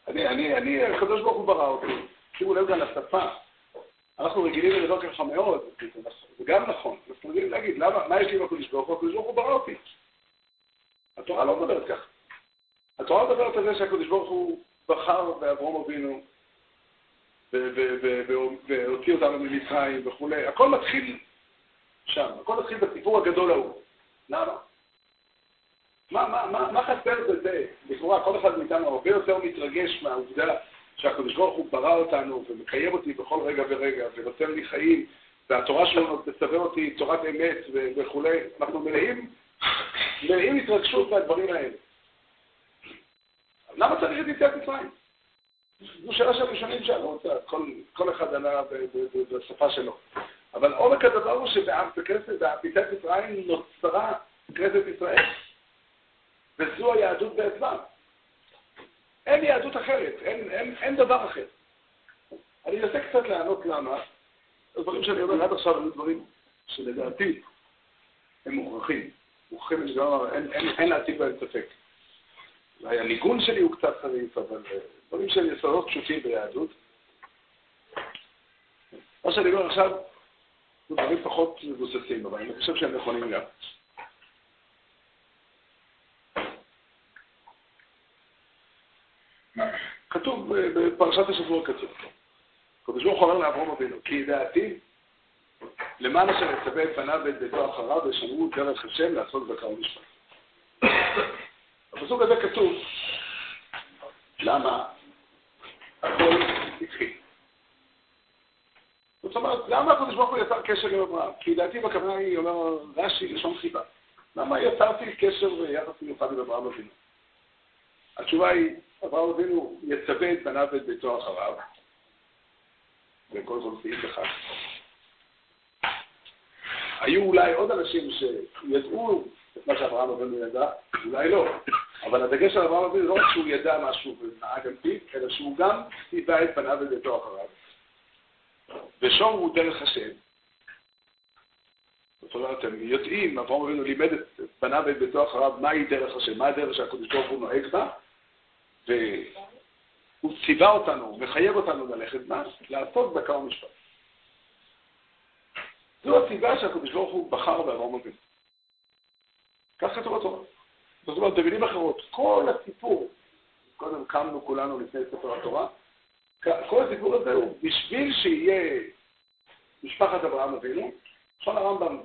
אני, אני, אני, הקדוש ברוך הוא ברא אותי, שימו לב גם לשפה. אנחנו רגילים לדבר ככה מאוד, זה גם נכון, אנחנו רגילים להגיד, למה, מה יש לי בקדוש ברוך הוא? הקדוש ברוך הוא ברא אותי. התורה לא מדברת ככה. התורה מדברת על זה שהקדוש ברוך הוא בחר באברום אבינו, והוציא אותנו ממצרים וכולי. הכל מתחיל שם, הכל מתחיל בסיפור הגדול ההוא. למה? מה, מה, מה, מה חסר בזה? לכאורה כל אחד מאיתנו הרבה יותר מתרגש מהעובדה שהקדוש ברוך הוא ברא אותנו ומקיים אותי בכל רגע ורגע ונותן לי חיים והתורה שלו תצווה אותי תורת אמת וכולי. אנחנו מלאים, מלאים התרגשות מהדברים האלה. למה צריך את יציאת מצרים? זו שאלה שהראשונים שאלו אותה, כל, כל אחד ענה בשפה שלו. אבל עומק הדבר הוא שבכנסת מצרים נוצרה כנסת ישראל. וזו היהדות בעצמה. אין יהדות אחרת, אין, אין, אין דבר אחר. אני אנסה קצת לענות למה. הדברים שאני אומר עד עכשיו היו דברים שלדעתי הם מוכרחים. מוכרחים, אני גם אומר, אין, אין, אין להציג בהם ספק. אולי הניגון שלי הוא קצת חריף, אבל אה, דברים שהם יסודות פשוטים ביהדות. מה שאני אומר עכשיו, זה דברים פחות מבוססים, אבל אני חושב שהם נכונים גם. בפרשת השבוע כתוב. הקדוש ברוך הוא אומר לאברהם אבינו, כי דעתי למען אשר יצווה את פניו ואת ביתו אחריו ושמרו דרך השם לעשות זכר ומשפט. בפסוק הזה כתוב למה הכל התחיל. זאת אומרת, למה הקדוש ברוך הוא יצר קשר עם אברהם? כי דעתי בכוונה היא, אומר רש"י, לשון חיבה. למה יצרתי קשר ויחס מיוחד עם אברהם אבינו? התשובה היא, אברהם אבינו יצווה את בניו ואת ביתו אחריו, וקודם כל סעיף אחד. היו אולי עוד אנשים שידעו את מה שאברהם אבינו ידע, אולי לא. אבל הדגש של אברהם אבינו לא רק שהוא ידע משהו ונהג על פיו, אלא שהוא גם ציווה את פניו וביתו אחריו. ושור הוא דרך השם. זאת אומרת, הם יודעים, אברהם אבינו לימד את פניו ואת ביתו אחריו, מהי דרך השם, מה הדרך שהקדוש ברוך הוא נוהג בה, והוא ציווה אותנו, מחייב אותנו ללכת בה, לעשות דקה ומשפט. זו הסיבה שהקדוש ברוך הוא בחר באברהם אבינו. כך כתוב בתורה. זאת אומרת, במילים אחרות, כל הסיפור, קודם קמנו כולנו לפני ספר התורה, כל הסיפור הזה הוא בשביל שיהיה משפחת אברהם אבינו, לשון הרמב"ם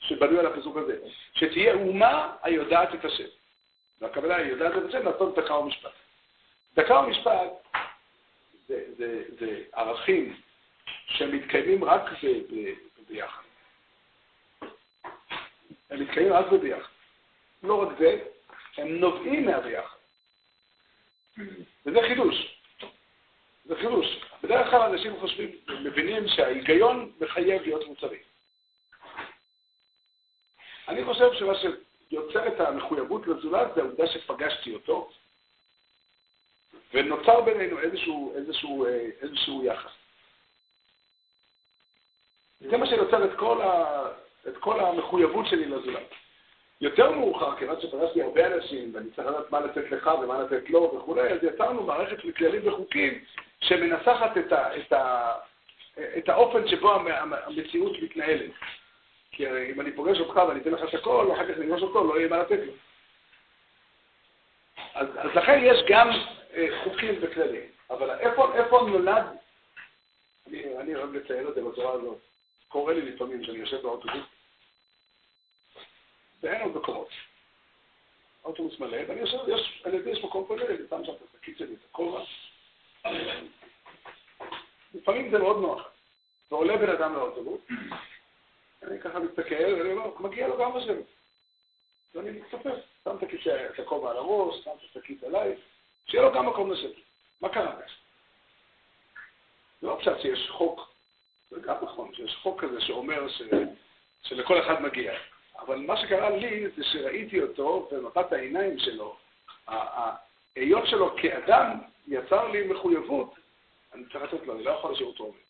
שבנוי על הפסוק הזה, שתהיה אומה היודעת את השם. והכוונה היא יודעת את השם לעשות דקה ומשפט. דקה ומשפט זה, זה, זה ערכים שמתקיימים רק ב, ב, ביחד. הם מתקיימים רק בביחד. לא רק זה, הם נובעים מהביחד. וזה חידוש. זה חידוש. בדרך כלל אנשים חושבים, מבינים שההיגיון מחייב להיות מוצרי. אני חושב שמה שיוצר את המחויבות לזולת זה העובדה שפגשתי אותו, ונוצר בינינו איזשהו, איזשהו, אה, איזשהו יחס. זה מה שיוצר את כל, ה, את כל המחויבות שלי לזולת. יותר מאוחר, כיוון שפגשתי הרבה אנשים, ואני צריך לדעת מה לתת לך ומה לתת לו וכולי, אז יצרנו מערכת של כללים וחוקים שמנסחת את, ה, את, ה, את האופן שבו המציאות מתנהלת. כי הרי אם אני פוגש אותך ואני אתן לך את הכל, ואחר כך נפגוש אותו, לא יהיה מה לתת לו. אז, אז לכן יש גם אה, חוקים וכללים. אבל איפה, איפה נולד, אני, אני אוהב לציין את זה בצורה הזאת, קורה לי לפעמים שאני יושב באוטובוס, ואין עוד מקומות. האוטובוס מלא, ואני יושב, יש, אני יודע, יש מקום כזה, אני שם שם את השקית שלי, את הכובע. לפעמים זה מאוד נוח. ועולה בן אדם לאוטובוס, אני ככה מסתכל, ואני אומר, מגיע לו גם לשבת. ואני מצטפף, שם את הכובע על הראש, שם את השקית עליי, שיהיה לו גם מקום לשבת. מה קרה? זה לא פשוט שיש חוק, זה גם נכון, שיש חוק כזה שאומר ש... שלכל אחד מגיע. אבל מה שקרה לי זה שראיתי אותו במבט העיניים שלו, ההיות שלו כאדם יצר לי מחויבות, אני צריך לתת לו, אני לא יכול להשאיר אותו עומד.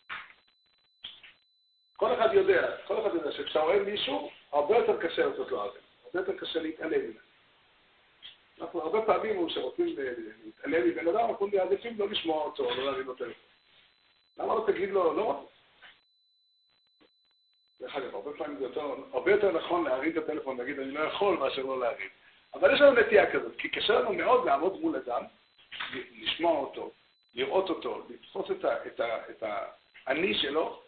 כל אחד יודע, כל אחד יודע שכשאתה רואה מישהו, הרבה יותר קשה לעשות לו עוול, הרבה יותר קשה להתעלם ממנו. אנחנו הרבה פעמים, כשרוצים להתעלם מבן אדם, אנחנו מעדיפים לא לשמוע אותו, לא להבין אותו. למה לא תגיד לו, לא? דרך אגב, הרבה פעמים זה יותר, הרבה יותר נכון להרים את הטלפון ולהגיד אני לא יכול מאשר לא להרים. אבל יש לנו נטייה כזאת, כי קשה לנו מאוד לעמוד מול אדם, לשמוע אותו, לראות אותו, לתפוס את האני שלו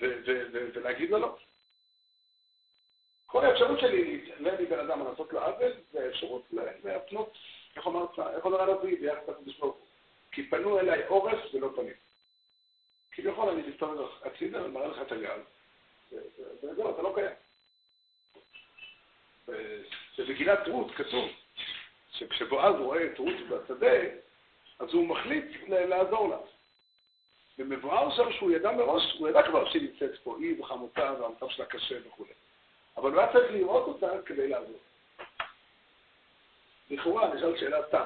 ולהגיד לו לא. כל האפשרות שלי להתעלם מבן אדם ולעשות לו עוול, זה האפשרות להפנות, איך אומר הנביא ביחס לקדוש ברוך הוא, כי פנו אליי עורף ולא פנים. כביכול אני מסתובב הצידה ומראה לך את הגל. וזהו, אתה לא קיים. במגילת רות כתוב שכשבועז רואה את רות בשדה, אז הוא מחליט לעזור לה. ומבואר שם שהוא ידע מראש, הוא ידע כבר שהיא נמצאת פה, היא וחמותה והמצב שלה קשה וכו'. אבל הוא היה צריך לראות אותה כדי לעזור. לכאורה, אני אשאל שאלה סתם.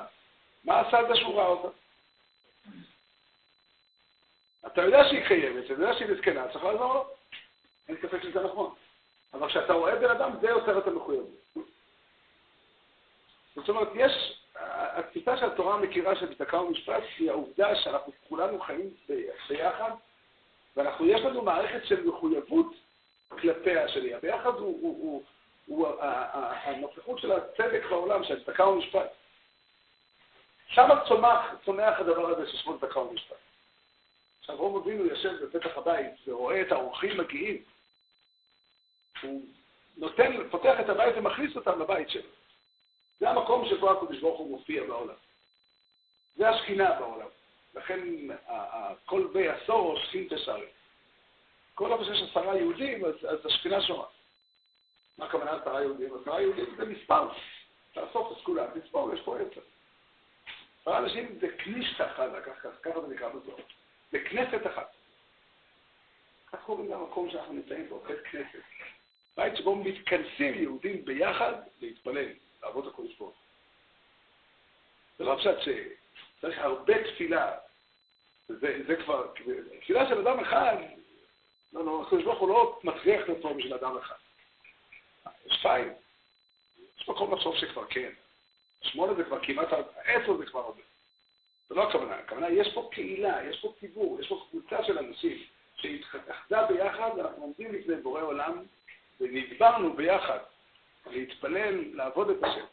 מה עשה את זה שהוא ראה אותה? אתה יודע שהיא קיימת, אתה יודע שהיא מסכנה, צריך לעזור לו. אין ספק שזה נכון. אבל כשאתה רואה בן אדם, זה יוצר את המחויבות. זאת אומרת, יש, התפיסה שהתורה מכירה של צדקה ומשפט היא העובדה שאנחנו כולנו חיים ביחד, ואנחנו, יש לנו מערכת של מחויבות כלפי השני. הביחד הוא, הוא, הוא, הוא הנוכחות של הצדק בעולם, של צדקה ומשפט. שם צומח, צומח הדבר הזה ששמו צדקה ומשפט. עכשיו, רוב אבינו יושב בפתח הבית ורואה את האורחים מגיעים, הוא נותן, פותח את הבית ומכניס אותם לבית שלו. זה המקום שבו הקדוש ברוך הוא מופיע בעולם. זה השכינה בעולם. לכן כל בי עשור שכין תשרת. כל איפה שיש עשרה יהודים, אז, אז השכינה שומעת. מה הכוונה עשרה יהודים? עשרה יהודים זה מספר. תאסוף את כולם, תספור, יש פה עשר. עשרה אנשים זה כנישת אחת, ככה זה נקרא בזוהר. זה כנסת אחת. כך קוראים למקום שאנחנו נמצאים בו, בית כנסת. בית שבו מתכנסים יהודים ביחד להתפלל, לעבוד הקודש ברוך זה לא פשט שצריך הרבה תפילה. זה, זה כבר, תפילה של אדם אחד, לא, לא, הקדוש ברוך הוא לא מצליח לפה בשביל אדם אחד. יש פיין. יש מקום לחשוב שכבר כן. שמונה זה כבר כמעט, עשר זה כבר הרבה. זה לא הכוונה, הכוונה, יש פה קהילה, יש פה ציבור, יש פה קבוצה של אנשים שהתאחדה ביחד, ואנחנו עומדים לפני בורא עולם, ונדברנו ביחד להתפלל, לעבוד את השם.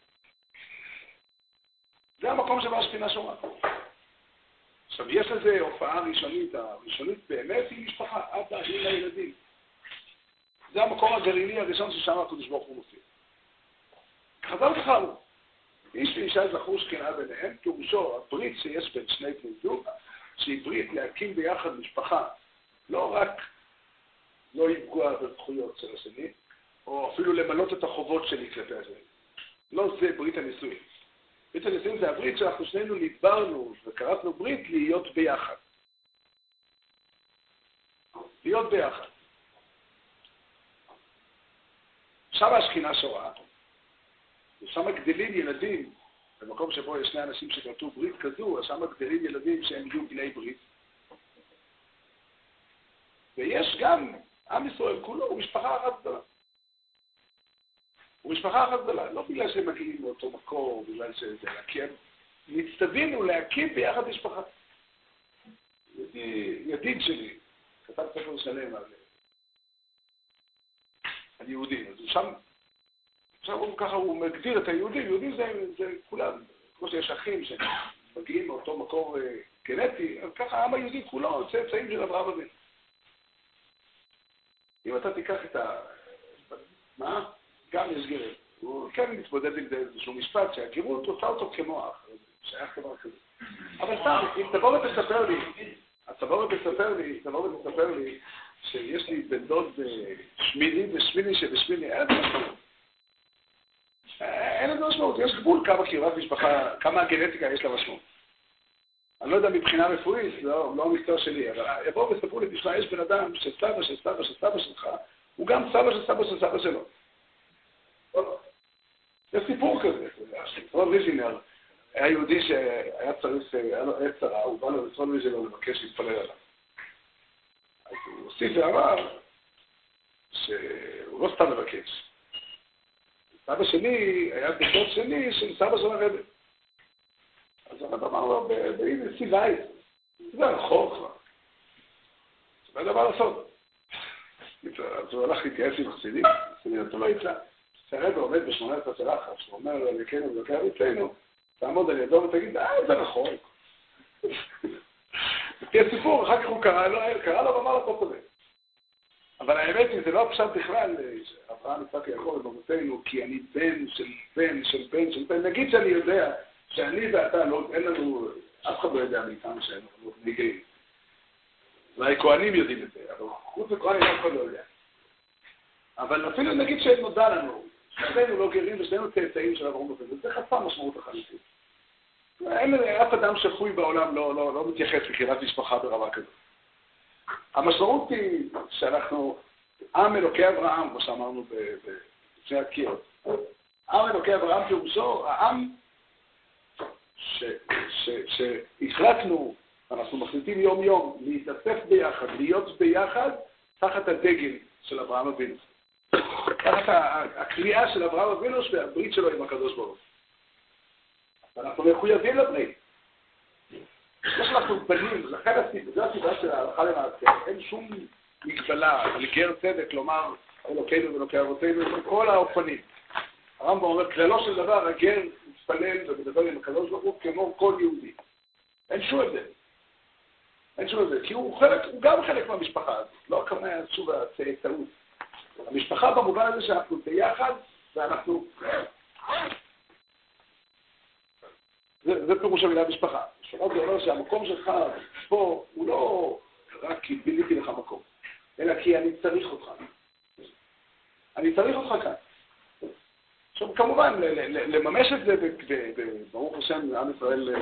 זה המקום שבו השכינה שומעת. עכשיו, יש לזה הופעה ראשונית, הראשונית באמת היא משפחה, אבא, אמא, ילדים. זה המקום הגרעיני הראשון ששם הקדוש ברוך הוא מופיע. חז"ל בחרו. איש ואישה זכו שכנה ביניהם, פירושו הברית שיש בין שני בני זוג, שהיא ברית להקים ביחד משפחה, לא רק לא לפגוע בזכויות של השני, או אפילו למלות את החובות שלי כלפי השני. לא זה ברית הנישואים. ברית הנישואים זה הברית שאנחנו שנינו נדברנו וקראתנו ברית להיות ביחד. להיות ביחד. שם השכינה שורה, ושם גדלים ילדים, במקום שבו יש שני אנשים שכרתו ברית כזו, אז שם גדלים ילדים שהם יהיו בני ברית. ויש גם, עם ישראל כולו הוא משפחה אחת גדולה. הוא משפחה אחת גדולה, לא בגלל שהם מגיעים מאותו מקור, בגלל שזה, כי הם נצטווינו להקים ביחד משפחה. ידיד שלי, כתב ספר שלם על, על יהודים, אז שם עכשיו הוא ככה, הוא מגדיר את היהודים, יהודים זה, זה כולם, כמו שיש אחים שמגיעים מאותו מקור אה, גנטי, אז ככה העם היהודי כולו צאצאים של אברהם אבינו. אם אתה תיקח את ה... מה? גם יש גרת. הוא כן מתמודד עם זה איזשהו משפט שהגירות עושה אותו כמוח, שייך דבר כזה. אבל סתם, אם תבוא ותספר לי, אז תבוא ותספר לי, תבוא ותספר לי שיש לי בן דוד אה, שמיני ושמיני שבשמיני, אין משמעות. אין לזה משמעות, יש גבול כמה קרבת משפחה, כמה גנטיקה יש לה משמעות. אני לא יודע מבחינה רפואית, לא, לא המקצוע שלי, אבל יבואו ויספרו לי, תשמע, יש בן אדם שסבא של סבא של סבא שלך, הוא גם סבא של סבא של סבא שלו. יש סיפור כזה. רוב ויז'ינר היה יהודי שהיה צריך, היה לו עת צרה, הוא בא לרצון ויז'ינר לבקש להתפלל עליו. אז הוא הוסיף ואמר שהוא לא סתם מבקש. סבא שלי היה בדוד שני של סבא של הרבי. אז הרב אמר לו, באיזה סיבאי, זה רחוק כבר. זה לא דבר לעשות. אז הוא הלך להתייעץ עם חסידים, חסידים נתנו לו עצה. כשהרבי עומד בשמונה עשרה של אחר, שהוא אומר לקנו ולוקח אצלנו, תעמוד על ידו ותגיד, אה, זה רחוק. תהיה סיפור, אחר כך הוא קרא לו, קרא לו ואמר לו, צודק. אבל האמת היא, זה לא הפשט בכלל, אברהם יצחק יעקב במותינו, כי אני בן של בן של בן של בן. נגיד שאני יודע שאני ואתה, לא, אין לנו, אף אחד לא יודע מאיתנו שאנחנו בני גאים. אולי כהנים יודעים את זה, אבל חוץ מכהנים אף אחד לא יודע. אבל אפילו נגיד שנודע לנו, שנינו לא גרים ושנינו צאצאים של אברהם אבינו, זה חסר משמעות לחלוטין. אף אדם שפוי בעולם לא, לא, לא מתייחס לקריאת משפחה ברמה כזאת. המשמעות היא שאנחנו עם אלוקי אברהם, כמו שאמרנו לפני הקיר. עם אלוקי אברהם פירושו העם שהחלטנו, אנחנו מחליטים יום-יום להתאסף ביחד, להיות ביחד, תחת הדגל של אברהם אבינו. תחת הקריאה של אברהם אבינו והברית שלו עם הקדוש ברוך הוא. אנחנו מחויבים לברית. כמו שאנחנו בנים, לכן זו הסיבה של ההלכה למעשה, אין שום מגבלה על גר צדק לומר אלוקינו ואלוקי אבותינו בכל האופנים. הרמב"ם אומר, כללו של דבר, הגר מתפלל ומדבר עם הקדוש ברוך הוא כמו כל יהודי. אין שום הבדל. אין שום הבדל, כי הוא חלק, הוא גם חלק מהמשפחה הזאת, לא הכוונה שוב הצאצאות. המשפחה במובן הזה שאנחנו ביחד ואנחנו זה, פירוש המילה משפחה. משפחה זה אומר שהמקום שלך פה הוא לא רק כי ביליתי לך מקום, אלא כי אני צריך אותך. אני צריך אותך כאן. עכשיו, כמובן, לממש את זה, ברוך השם, עם ישראל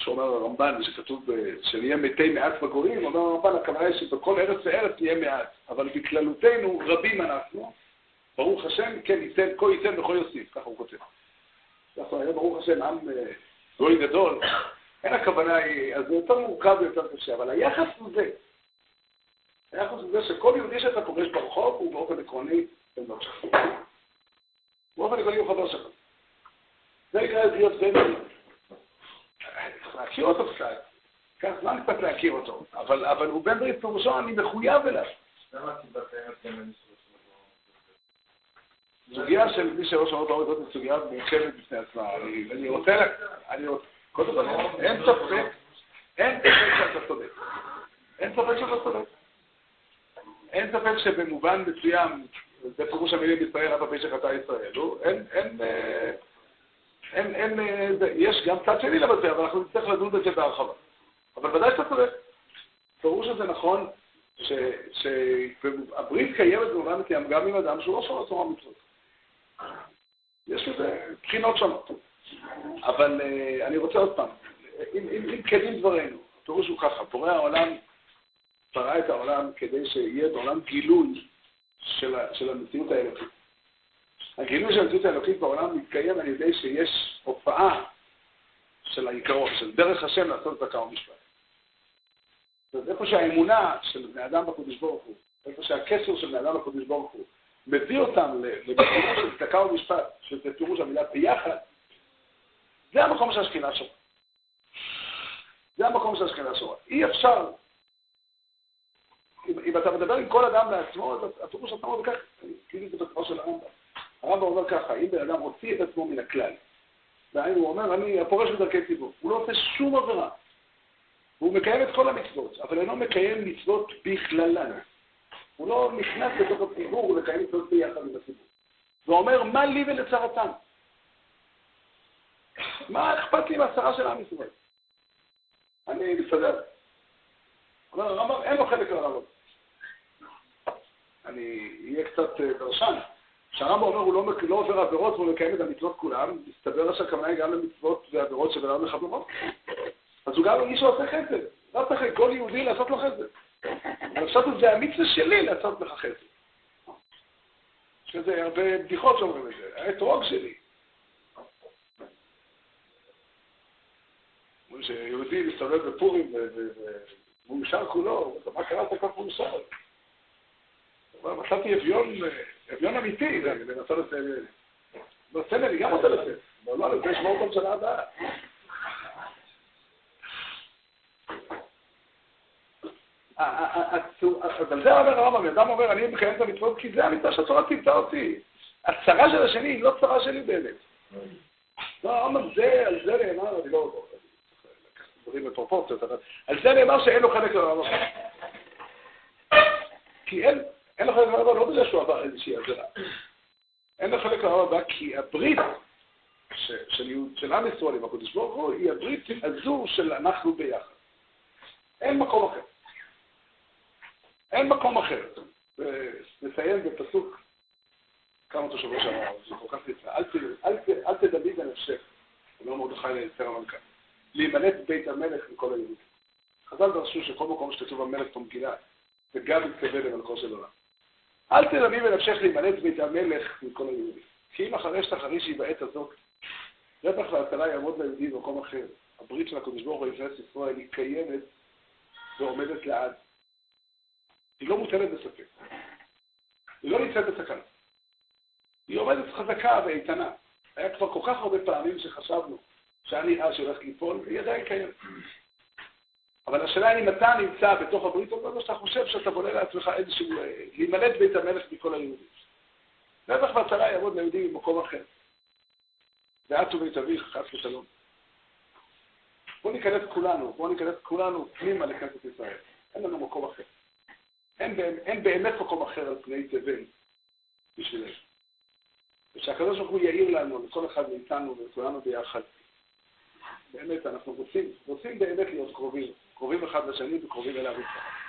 שאומר הרמב"ן, שכתוב שנהיה מתי מעט בגויים, אומר הרמב"ן, הכוונה היא שבכל ארץ וארץ נהיה מעט, אבל בכללותנו רבים אנחנו, ברוך השם, כן ייתן, כה ייתן וכה יוסיף, ככה הוא כותב. ככה היה ברוך השם, עם אה, גוי גדול, אין הכוונה אז זה יותר מורכב ויותר קשה, אבל היחס הוא זה. היחס הוא זה שכל יהודי שאתה פוגש ברחוב הוא באופן עקרוני דוד שלך. באופן עקרוני הוא חבר שלך. זה נקרא להיות בן להכיר אותו קצת. ייקח זמן קצת להכיר אותו, אבל, אבל הוא בן ברית פירושו, אני מחויב אליו. סוגיה של מי שראש הממשלה זאת סוגיה מורכבת בפני עצמה. אני רוצה, אני רוצה, קודם כל, אין ספק, אין ספק שאתה צודק. אין ספק שאתה צודק. אין ספק שבמובן מסוים, זה פירוש המילים ישראל, אבא פשע חטא ישראל, אין, אין, אה, אין, אין, אין, יש גם צד שני לבצע, אבל אנחנו נצטרך לדון בזה בהרחבה. אבל ודאי שאתה צודק. פירוש הזה נכון, שהברית קיימת במובן מסוים גם עם אדם שהוא לא שומר תורה מצוות. יש לזה בחינות שונות. אבל uh, אני רוצה עוד פעם, אם, אם, אם כנים דברינו, הפירוש הוא ככה, בורא העולם ברא את העולם כדי שיהיה בעולם גילוי של, של המציאות האלוקית. הגילוי של המציאות האלוקית בעולם מתקיים על ידי שיש הופעה של העיקרון, של דרך השם לעשות צדקה ומשפט. אז איפה שהאמונה של בני אדם בקודש ברוך הוא, איפה שהקשר של בני אדם בקודש ברוך הוא, מביא אותם למקומו של צדקה ומשפט, שזה פירוש המילה ביחד, זה המקום של השכינה שלו. זה המקום של השכינה שלו. אי אפשר, אם, אם אתה מדבר עם כל אדם לעצמו, אז הפירוש שאתה אומר כך, כאילו זה בסופו של הרמב"ם. הרמב"ם אומר ככה, אם בן אדם הוציא את עצמו מן הכלל, דהיינו, הוא אומר, אני הפורש בדרכי ציבור, הוא לא עושה שום עבירה. הוא מקיים את כל המצוות, אבל אינו מקיים מצוות בכללן. הוא לא נכנס לתוך הציבור לקיים מצוות ביחד עם הציבור. ואומר, מה לי ולצרתם? מה אכפת לי מהצרה של עם ישראל? אני מסתדר. אומר הרמב"ם, אין לו חלק לרמב"ם. אני אהיה קצת אה, דרשן. כשהרמב"ם אומר, הוא לא, לא עובר עבירות והוא מקיים את המצוות כולם, מסתבר שהכוונה היא גם למצוות ועבירות שבן אדם מחברות. אז הוא גם מי שעושה חסד. לא צריך כל יהודי לעשות לו חסד. לעשות את זה המצווה שלי לעשות לך חסד. יש לזה הרבה בדיחות שאומרים את זה. האתרוג שלי. אומרים שיהודי מסתובב בפורים ומאושר כולו, מה קרה כל כך מאושר? מצאתי אביון, אביון אמיתי, לנסות לצאת. לא, תן לי, גם רוצה לצאת. אבל לא, אני רוצה לשמור אותו בשנה הבאה. אבל זה אומר הרמב"ם, אדם אומר, אני מקיים את המצוות כי זה המצווה שהתורה ציוותה אותי. הצרה של השני היא לא צרה שלי באמת. לא, הרמב"ם זה, על זה נאמר, אני לא... לקחת דברים בפרופורציות, אבל על זה נאמר שאין לו חלק לרמב"ם. כי אין, אין לו חלק לרמב"ם לא בגלל שהוא עבר איזושהי עבירה. אין לו חלק לרמב"ם כי הברית של עם ישראל עם הקדוש ברוך הוא היא הברית הזו של אנחנו ביחד. אין מקום אחר. אין מקום אחר. נסיים בפסוק כמה תושבו שם, זה כל כך נפלא. אל תדבי בנפשך, אומר מרדכי ליצר המלכה, להימלט בית המלך מכל היהודים. חז"ל דרשו שכל מקום שכתוב המלך פה מגילה, זה גם מתכוון למלכו של עולם. אל תדמי בנפשך להימלט בית המלך מכל היהודים. כי אם אחרי שתחרישי בעת הזאת, רצח והצלה יעמוד ליהודי במקום אחר. הברית של הקדוש ברוך הוא עם ישראל היא קיימת ועומדת לעד. היא לא מוטלת בספק. היא לא נמצאת בסכנה. היא עומדת חזקה ואיתנה. היה כבר כל כך הרבה פעמים שחשבנו שהיה נראה שהולך ליפול, והיא עדיין קיימת. אבל השאלה היא אם אתה נמצא בתוך הברית הזאת, או שאתה חושב שאתה בונה לעצמך איזשהו, אה, להימלט בית המלך מכל היהודים. נצח והצלה יעמוד ליהודים במקום אחר. ואת ובית אביך, חס ושלום. בואו ניכנס כולנו, בואו ניכנס כולנו פנימה לכנסת ישראל. אין לנו מקום אחר. אין, אין באמת מקום אחר על פני תבל בשבילנו. ושהקדוש ברוך הוא יאיר לנו, לכל אחד מאיתנו ולכולנו ביחד. באמת, אנחנו רוצים, רוצים באמת להיות קרובים, קרובים אחד לשני וקרובים אליו יצחק.